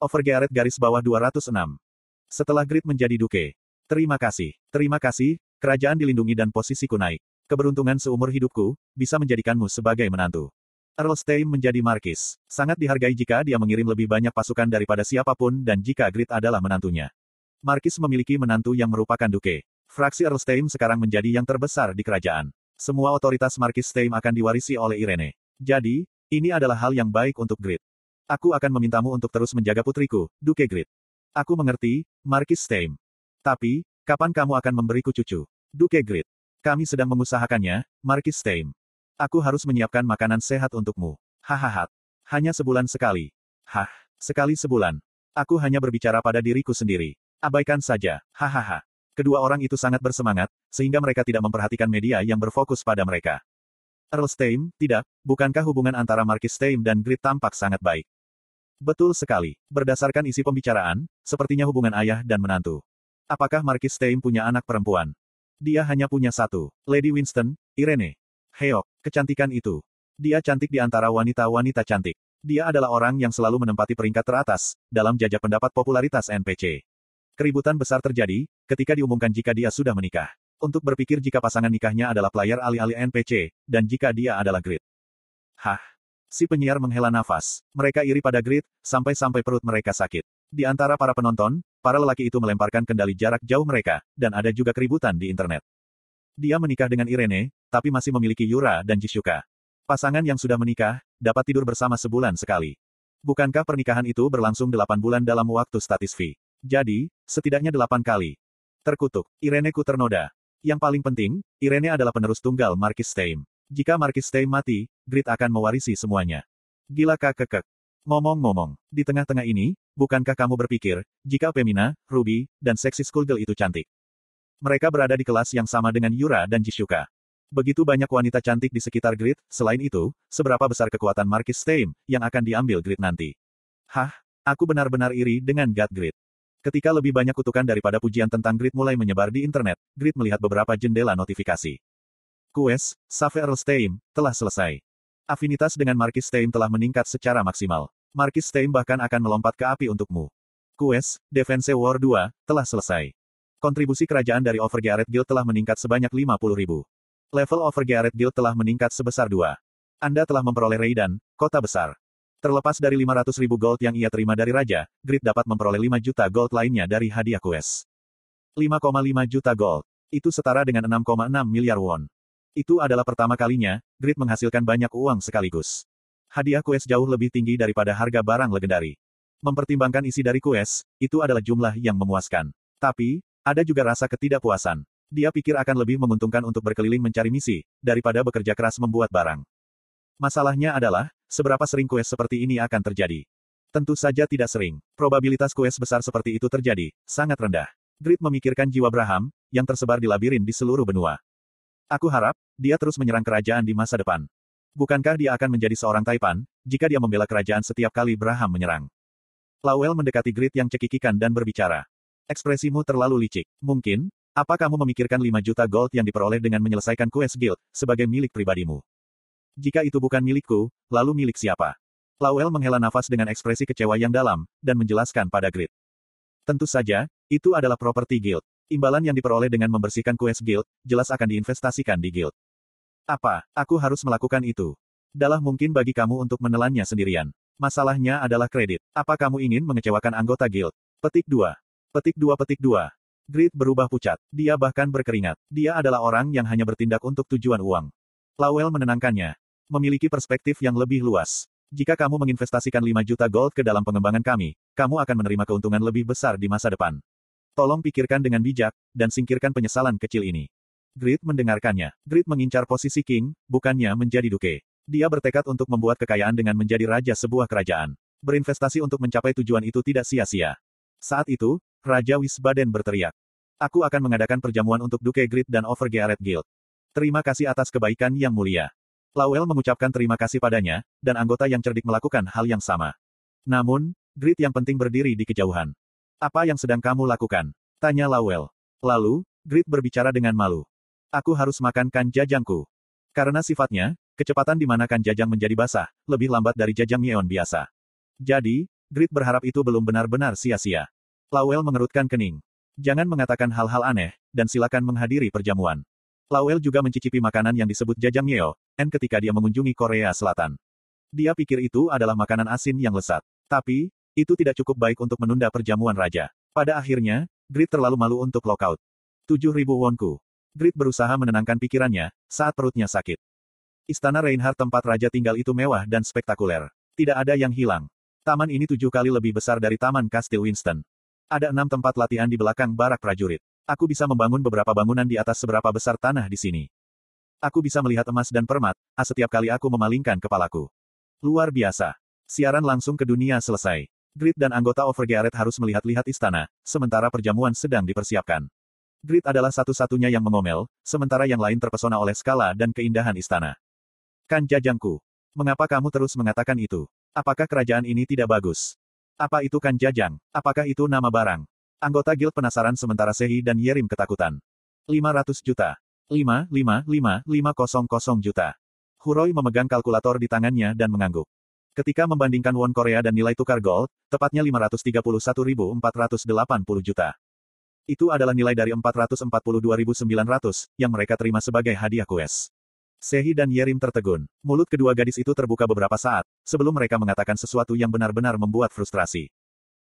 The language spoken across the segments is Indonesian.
Overgearet garis bawah 206. Setelah Grid menjadi duke. Terima kasih. Terima kasih, kerajaan dilindungi dan posisiku naik. Keberuntungan seumur hidupku, bisa menjadikanmu sebagai menantu. Earl Stein menjadi markis. Sangat dihargai jika dia mengirim lebih banyak pasukan daripada siapa pun dan jika Grid adalah menantunya. Markis memiliki menantu yang merupakan duke. Fraksi Earl Stein sekarang menjadi yang terbesar di kerajaan. Semua otoritas Markis Stein akan diwarisi oleh Irene. Jadi, ini adalah hal yang baik untuk Grid. Aku akan memintamu untuk terus menjaga putriku, Duke Grid. Aku mengerti, Markis Stein. Tapi, kapan kamu akan memberiku cucu? Duke Grid. Kami sedang mengusahakannya, Markis Stein. Aku harus menyiapkan makanan sehat untukmu. Hahaha. Hanya sebulan sekali. Hah, sekali sebulan. Aku hanya berbicara pada diriku sendiri. Abaikan saja. Hahaha. Kedua orang itu sangat bersemangat, sehingga mereka tidak memperhatikan media yang berfokus pada mereka. Earl Stein, tidak, bukankah hubungan antara Markis Stein dan Grid tampak sangat baik? Betul sekali. Berdasarkan isi pembicaraan, sepertinya hubungan ayah dan menantu. Apakah Markis Stein punya anak perempuan? Dia hanya punya satu. Lady Winston, Irene. Heok, kecantikan itu. Dia cantik di antara wanita-wanita cantik. Dia adalah orang yang selalu menempati peringkat teratas, dalam jajak pendapat popularitas NPC. Keributan besar terjadi, ketika diumumkan jika dia sudah menikah. Untuk berpikir jika pasangan nikahnya adalah player alih-alih NPC, dan jika dia adalah grid. Hah, Si penyiar menghela nafas. Mereka iri pada Grid, sampai-sampai perut mereka sakit. Di antara para penonton, para lelaki itu melemparkan kendali jarak jauh mereka, dan ada juga keributan di internet. Dia menikah dengan Irene, tapi masih memiliki Yura dan Jisuka. Pasangan yang sudah menikah, dapat tidur bersama sebulan sekali. Bukankah pernikahan itu berlangsung delapan bulan dalam waktu statis V? Jadi, setidaknya delapan kali. Terkutuk, Irene ku ternoda. Yang paling penting, Irene adalah penerus tunggal Markis Stein. Jika Markis Stay mati, Grid akan mewarisi semuanya. Gila kekek. Ngomong-ngomong, di tengah-tengah ini, bukankah kamu berpikir, jika Pemina, Ruby, dan Sexy Skullgirl itu cantik? Mereka berada di kelas yang sama dengan Yura dan Jishuka. Begitu banyak wanita cantik di sekitar Grid, selain itu, seberapa besar kekuatan Markis Stein, yang akan diambil Grid nanti? Hah, aku benar-benar iri dengan God Grid. Ketika lebih banyak kutukan daripada pujian tentang Grid mulai menyebar di internet, Grid melihat beberapa jendela notifikasi. Quest, Saver Stein, telah selesai. Afinitas dengan Markis Stein telah meningkat secara maksimal. Markis Stein bahkan akan melompat ke api untukmu. Quest, Defense War 2, telah selesai. Kontribusi kerajaan dari Overgearet Guild telah meningkat sebanyak 50 ribu. Level Overgearet Guild telah meningkat sebesar 2. Anda telah memperoleh Raidan, kota besar. Terlepas dari 500 ribu gold yang ia terima dari Raja, Grid dapat memperoleh 5 juta gold lainnya dari hadiah quest. 5,5 juta gold. Itu setara dengan 6,6 miliar won. Itu adalah pertama kalinya, Grid menghasilkan banyak uang sekaligus. Hadiah kues jauh lebih tinggi daripada harga barang legendari. Mempertimbangkan isi dari kues, itu adalah jumlah yang memuaskan. Tapi, ada juga rasa ketidakpuasan. Dia pikir akan lebih menguntungkan untuk berkeliling mencari misi, daripada bekerja keras membuat barang. Masalahnya adalah, seberapa sering kues seperti ini akan terjadi. Tentu saja tidak sering. Probabilitas kues besar seperti itu terjadi, sangat rendah. Grid memikirkan jiwa Braham, yang tersebar di labirin di seluruh benua. Aku harap, dia terus menyerang kerajaan di masa depan. Bukankah dia akan menjadi seorang Taipan, jika dia membela kerajaan setiap kali Braham menyerang? Lawel mendekati Grit yang cekikikan dan berbicara. Ekspresimu terlalu licik. Mungkin, apa kamu memikirkan 5 juta gold yang diperoleh dengan menyelesaikan quest guild, sebagai milik pribadimu? Jika itu bukan milikku, lalu milik siapa? Lawel menghela nafas dengan ekspresi kecewa yang dalam, dan menjelaskan pada Grit. Tentu saja, itu adalah properti guild. Imbalan yang diperoleh dengan membersihkan quest guild, jelas akan diinvestasikan di guild. Apa, aku harus melakukan itu? Dalah mungkin bagi kamu untuk menelannya sendirian. Masalahnya adalah kredit. Apa kamu ingin mengecewakan anggota guild? Petik 2. Petik 2 petik 2. Grid berubah pucat. Dia bahkan berkeringat. Dia adalah orang yang hanya bertindak untuk tujuan uang. Lawel menenangkannya. Memiliki perspektif yang lebih luas. Jika kamu menginvestasikan 5 juta gold ke dalam pengembangan kami, kamu akan menerima keuntungan lebih besar di masa depan. Tolong pikirkan dengan bijak, dan singkirkan penyesalan kecil ini. Grid mendengarkannya. Grid mengincar posisi king, bukannya menjadi duke. Dia bertekad untuk membuat kekayaan dengan menjadi raja sebuah kerajaan. Berinvestasi untuk mencapai tujuan itu tidak sia-sia. Saat itu, Raja Wisbaden berteriak. Aku akan mengadakan perjamuan untuk Duke Grid dan Overgearet Guild. Terima kasih atas kebaikan yang mulia. Lawel mengucapkan terima kasih padanya, dan anggota yang cerdik melakukan hal yang sama. Namun, Grid yang penting berdiri di kejauhan. Apa yang sedang kamu lakukan? Tanya Lawel. Lalu, Grit berbicara dengan malu. Aku harus makan kan jajangku. Karena sifatnya, kecepatan di mana kan jajang menjadi basah, lebih lambat dari jajang Yeon biasa. Jadi, Grid berharap itu belum benar-benar sia-sia. Lawel mengerutkan kening. Jangan mengatakan hal-hal aneh, dan silakan menghadiri perjamuan. Lawel juga mencicipi makanan yang disebut jajangmyeon, N ketika dia mengunjungi Korea Selatan. Dia pikir itu adalah makanan asin yang lesat. Tapi, itu tidak cukup baik untuk menunda perjamuan raja. Pada akhirnya, Grid terlalu malu untuk lockout. 7000 wonku. Grid berusaha menenangkan pikirannya, saat perutnya sakit. Istana Reinhardt tempat raja tinggal itu mewah dan spektakuler. Tidak ada yang hilang. Taman ini tujuh kali lebih besar dari Taman Kastil Winston. Ada enam tempat latihan di belakang barak prajurit. Aku bisa membangun beberapa bangunan di atas seberapa besar tanah di sini. Aku bisa melihat emas dan permat, a setiap kali aku memalingkan kepalaku. Luar biasa. Siaran langsung ke dunia selesai. Grid dan anggota Overgearet harus melihat-lihat istana, sementara perjamuan sedang dipersiapkan. Grid adalah satu-satunya yang mengomel, sementara yang lain terpesona oleh skala dan keindahan istana. Kan jajangku. Mengapa kamu terus mengatakan itu? Apakah kerajaan ini tidak bagus? Apa itu kan jajang? Apakah itu nama barang? Anggota guild penasaran sementara Sehi dan Yerim ketakutan. 500 juta. 5, 5, 5, 500 juta. Huroi memegang kalkulator di tangannya dan mengangguk. Ketika membandingkan won Korea dan nilai tukar gold, tepatnya 531.480 juta. Itu adalah nilai dari 442.900, yang mereka terima sebagai hadiah kues. Sehi dan Yerim tertegun. Mulut kedua gadis itu terbuka beberapa saat, sebelum mereka mengatakan sesuatu yang benar-benar membuat frustrasi.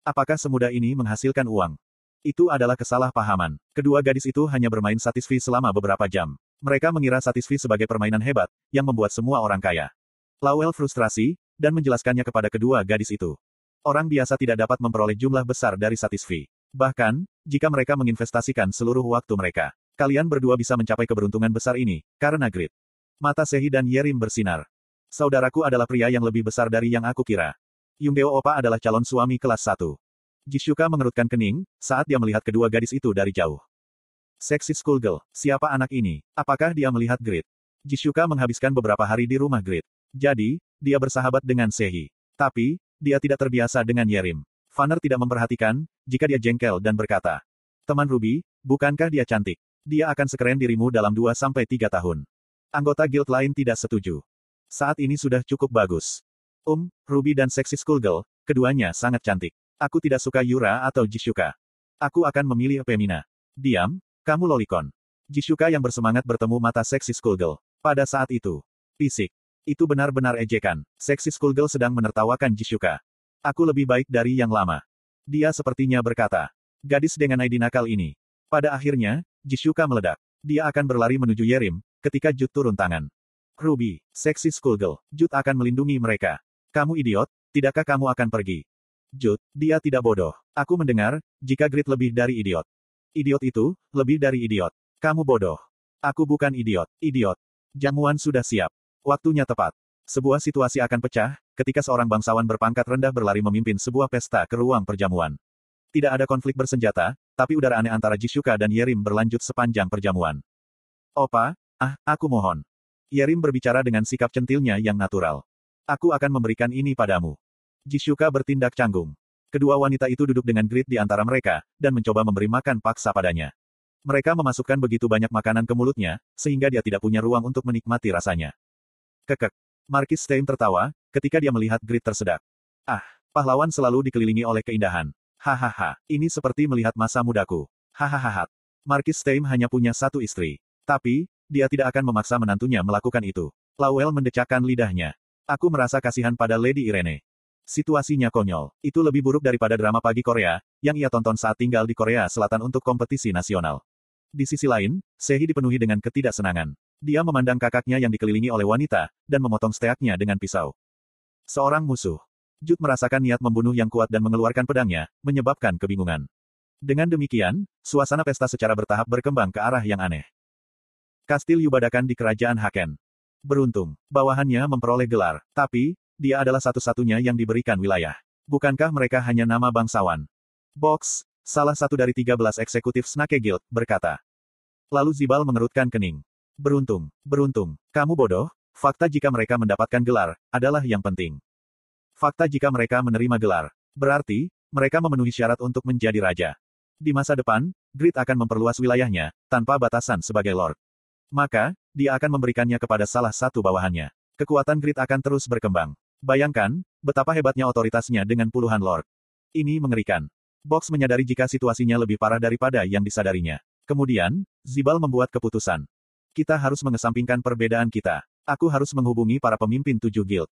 Apakah semudah ini menghasilkan uang? Itu adalah kesalahpahaman. Kedua gadis itu hanya bermain satisfi selama beberapa jam. Mereka mengira satisfi sebagai permainan hebat, yang membuat semua orang kaya. Lawel frustrasi, dan menjelaskannya kepada kedua gadis itu. Orang biasa tidak dapat memperoleh jumlah besar dari satisfi. Bahkan, jika mereka menginvestasikan seluruh waktu mereka, kalian berdua bisa mencapai keberuntungan besar ini, karena grit. Mata Sehi dan Yerim bersinar. Saudaraku adalah pria yang lebih besar dari yang aku kira. Yungdeo Opa adalah calon suami kelas 1. Jishuka mengerutkan kening, saat dia melihat kedua gadis itu dari jauh. Seksi schoolgirl, siapa anak ini? Apakah dia melihat Grit? Jishuka menghabiskan beberapa hari di rumah Grit. Jadi, dia bersahabat dengan Sehi. Tapi, dia tidak terbiasa dengan Yerim. Fanner tidak memperhatikan, jika dia jengkel dan berkata, Teman Ruby, bukankah dia cantik? Dia akan sekeren dirimu dalam 2-3 tahun. Anggota guild lain tidak setuju. Saat ini sudah cukup bagus. Um, Ruby dan Sexy Schoolgirl, keduanya sangat cantik. Aku tidak suka Yura atau Jishuka. Aku akan memilih Pemina. Diam, kamu lolicon. Jishuka yang bersemangat bertemu mata Sexy Schoolgirl. Pada saat itu, fisik. Itu benar-benar ejekan. Sexy Schoolgirl sedang menertawakan Jishuka. Aku lebih baik dari yang lama. Dia sepertinya berkata. Gadis dengan ID nakal ini. Pada akhirnya, Jishuka meledak. Dia akan berlari menuju Yerim, ketika Jut turun tangan. Ruby, Sexy Schoolgirl, Jut akan melindungi mereka. Kamu idiot, tidakkah kamu akan pergi? Jud, dia tidak bodoh. Aku mendengar, jika Grit lebih dari idiot. Idiot itu, lebih dari idiot. Kamu bodoh. Aku bukan idiot, idiot. Jamuan sudah siap. Waktunya tepat. Sebuah situasi akan pecah, ketika seorang bangsawan berpangkat rendah berlari memimpin sebuah pesta ke ruang perjamuan. Tidak ada konflik bersenjata, tapi udara aneh antara Jishuka dan Yerim berlanjut sepanjang perjamuan. Opa, ah, aku mohon. Yerim berbicara dengan sikap centilnya yang natural. Aku akan memberikan ini padamu. Jishuka bertindak canggung. Kedua wanita itu duduk dengan grit di antara mereka, dan mencoba memberi makan paksa padanya. Mereka memasukkan begitu banyak makanan ke mulutnya, sehingga dia tidak punya ruang untuk menikmati rasanya. Kekek. Markis Stein tertawa, ketika dia melihat grit tersedak. Ah, pahlawan selalu dikelilingi oleh keindahan. Hahaha, ini seperti melihat masa mudaku. Hahaha. Markis Stein hanya punya satu istri. Tapi, dia tidak akan memaksa menantunya melakukan itu. Lawel mendecakkan lidahnya. Aku merasa kasihan pada Lady Irene. Situasinya konyol. Itu lebih buruk daripada drama pagi Korea, yang ia tonton saat tinggal di Korea Selatan untuk kompetisi nasional. Di sisi lain, Sehi dipenuhi dengan ketidaksenangan. Dia memandang kakaknya yang dikelilingi oleh wanita, dan memotong steaknya dengan pisau. Seorang musuh. Jut merasakan niat membunuh yang kuat dan mengeluarkan pedangnya, menyebabkan kebingungan. Dengan demikian, suasana pesta secara bertahap berkembang ke arah yang aneh. Kastil Yubadakan di Kerajaan Haken. Beruntung, bawahannya memperoleh gelar, tapi, dia adalah satu-satunya yang diberikan wilayah. Bukankah mereka hanya nama bangsawan? Box, salah satu dari 13 eksekutif Snake Guild, berkata. Lalu Zibal mengerutkan kening. Beruntung, beruntung, kamu bodoh, fakta jika mereka mendapatkan gelar, adalah yang penting. Fakta jika mereka menerima gelar, berarti, mereka memenuhi syarat untuk menjadi raja. Di masa depan, Grid akan memperluas wilayahnya, tanpa batasan sebagai lord. Maka, dia akan memberikannya kepada salah satu bawahannya. Kekuatan grid akan terus berkembang. Bayangkan, Betapa hebatnya otoritasnya dengan puluhan lord. Ini mengerikan. Box menyadari jika situasinya lebih parah daripada yang disadarinya. Kemudian, Zibal membuat keputusan. Kita harus mengesampingkan perbedaan kita. Aku harus menghubungi para pemimpin tujuh guild.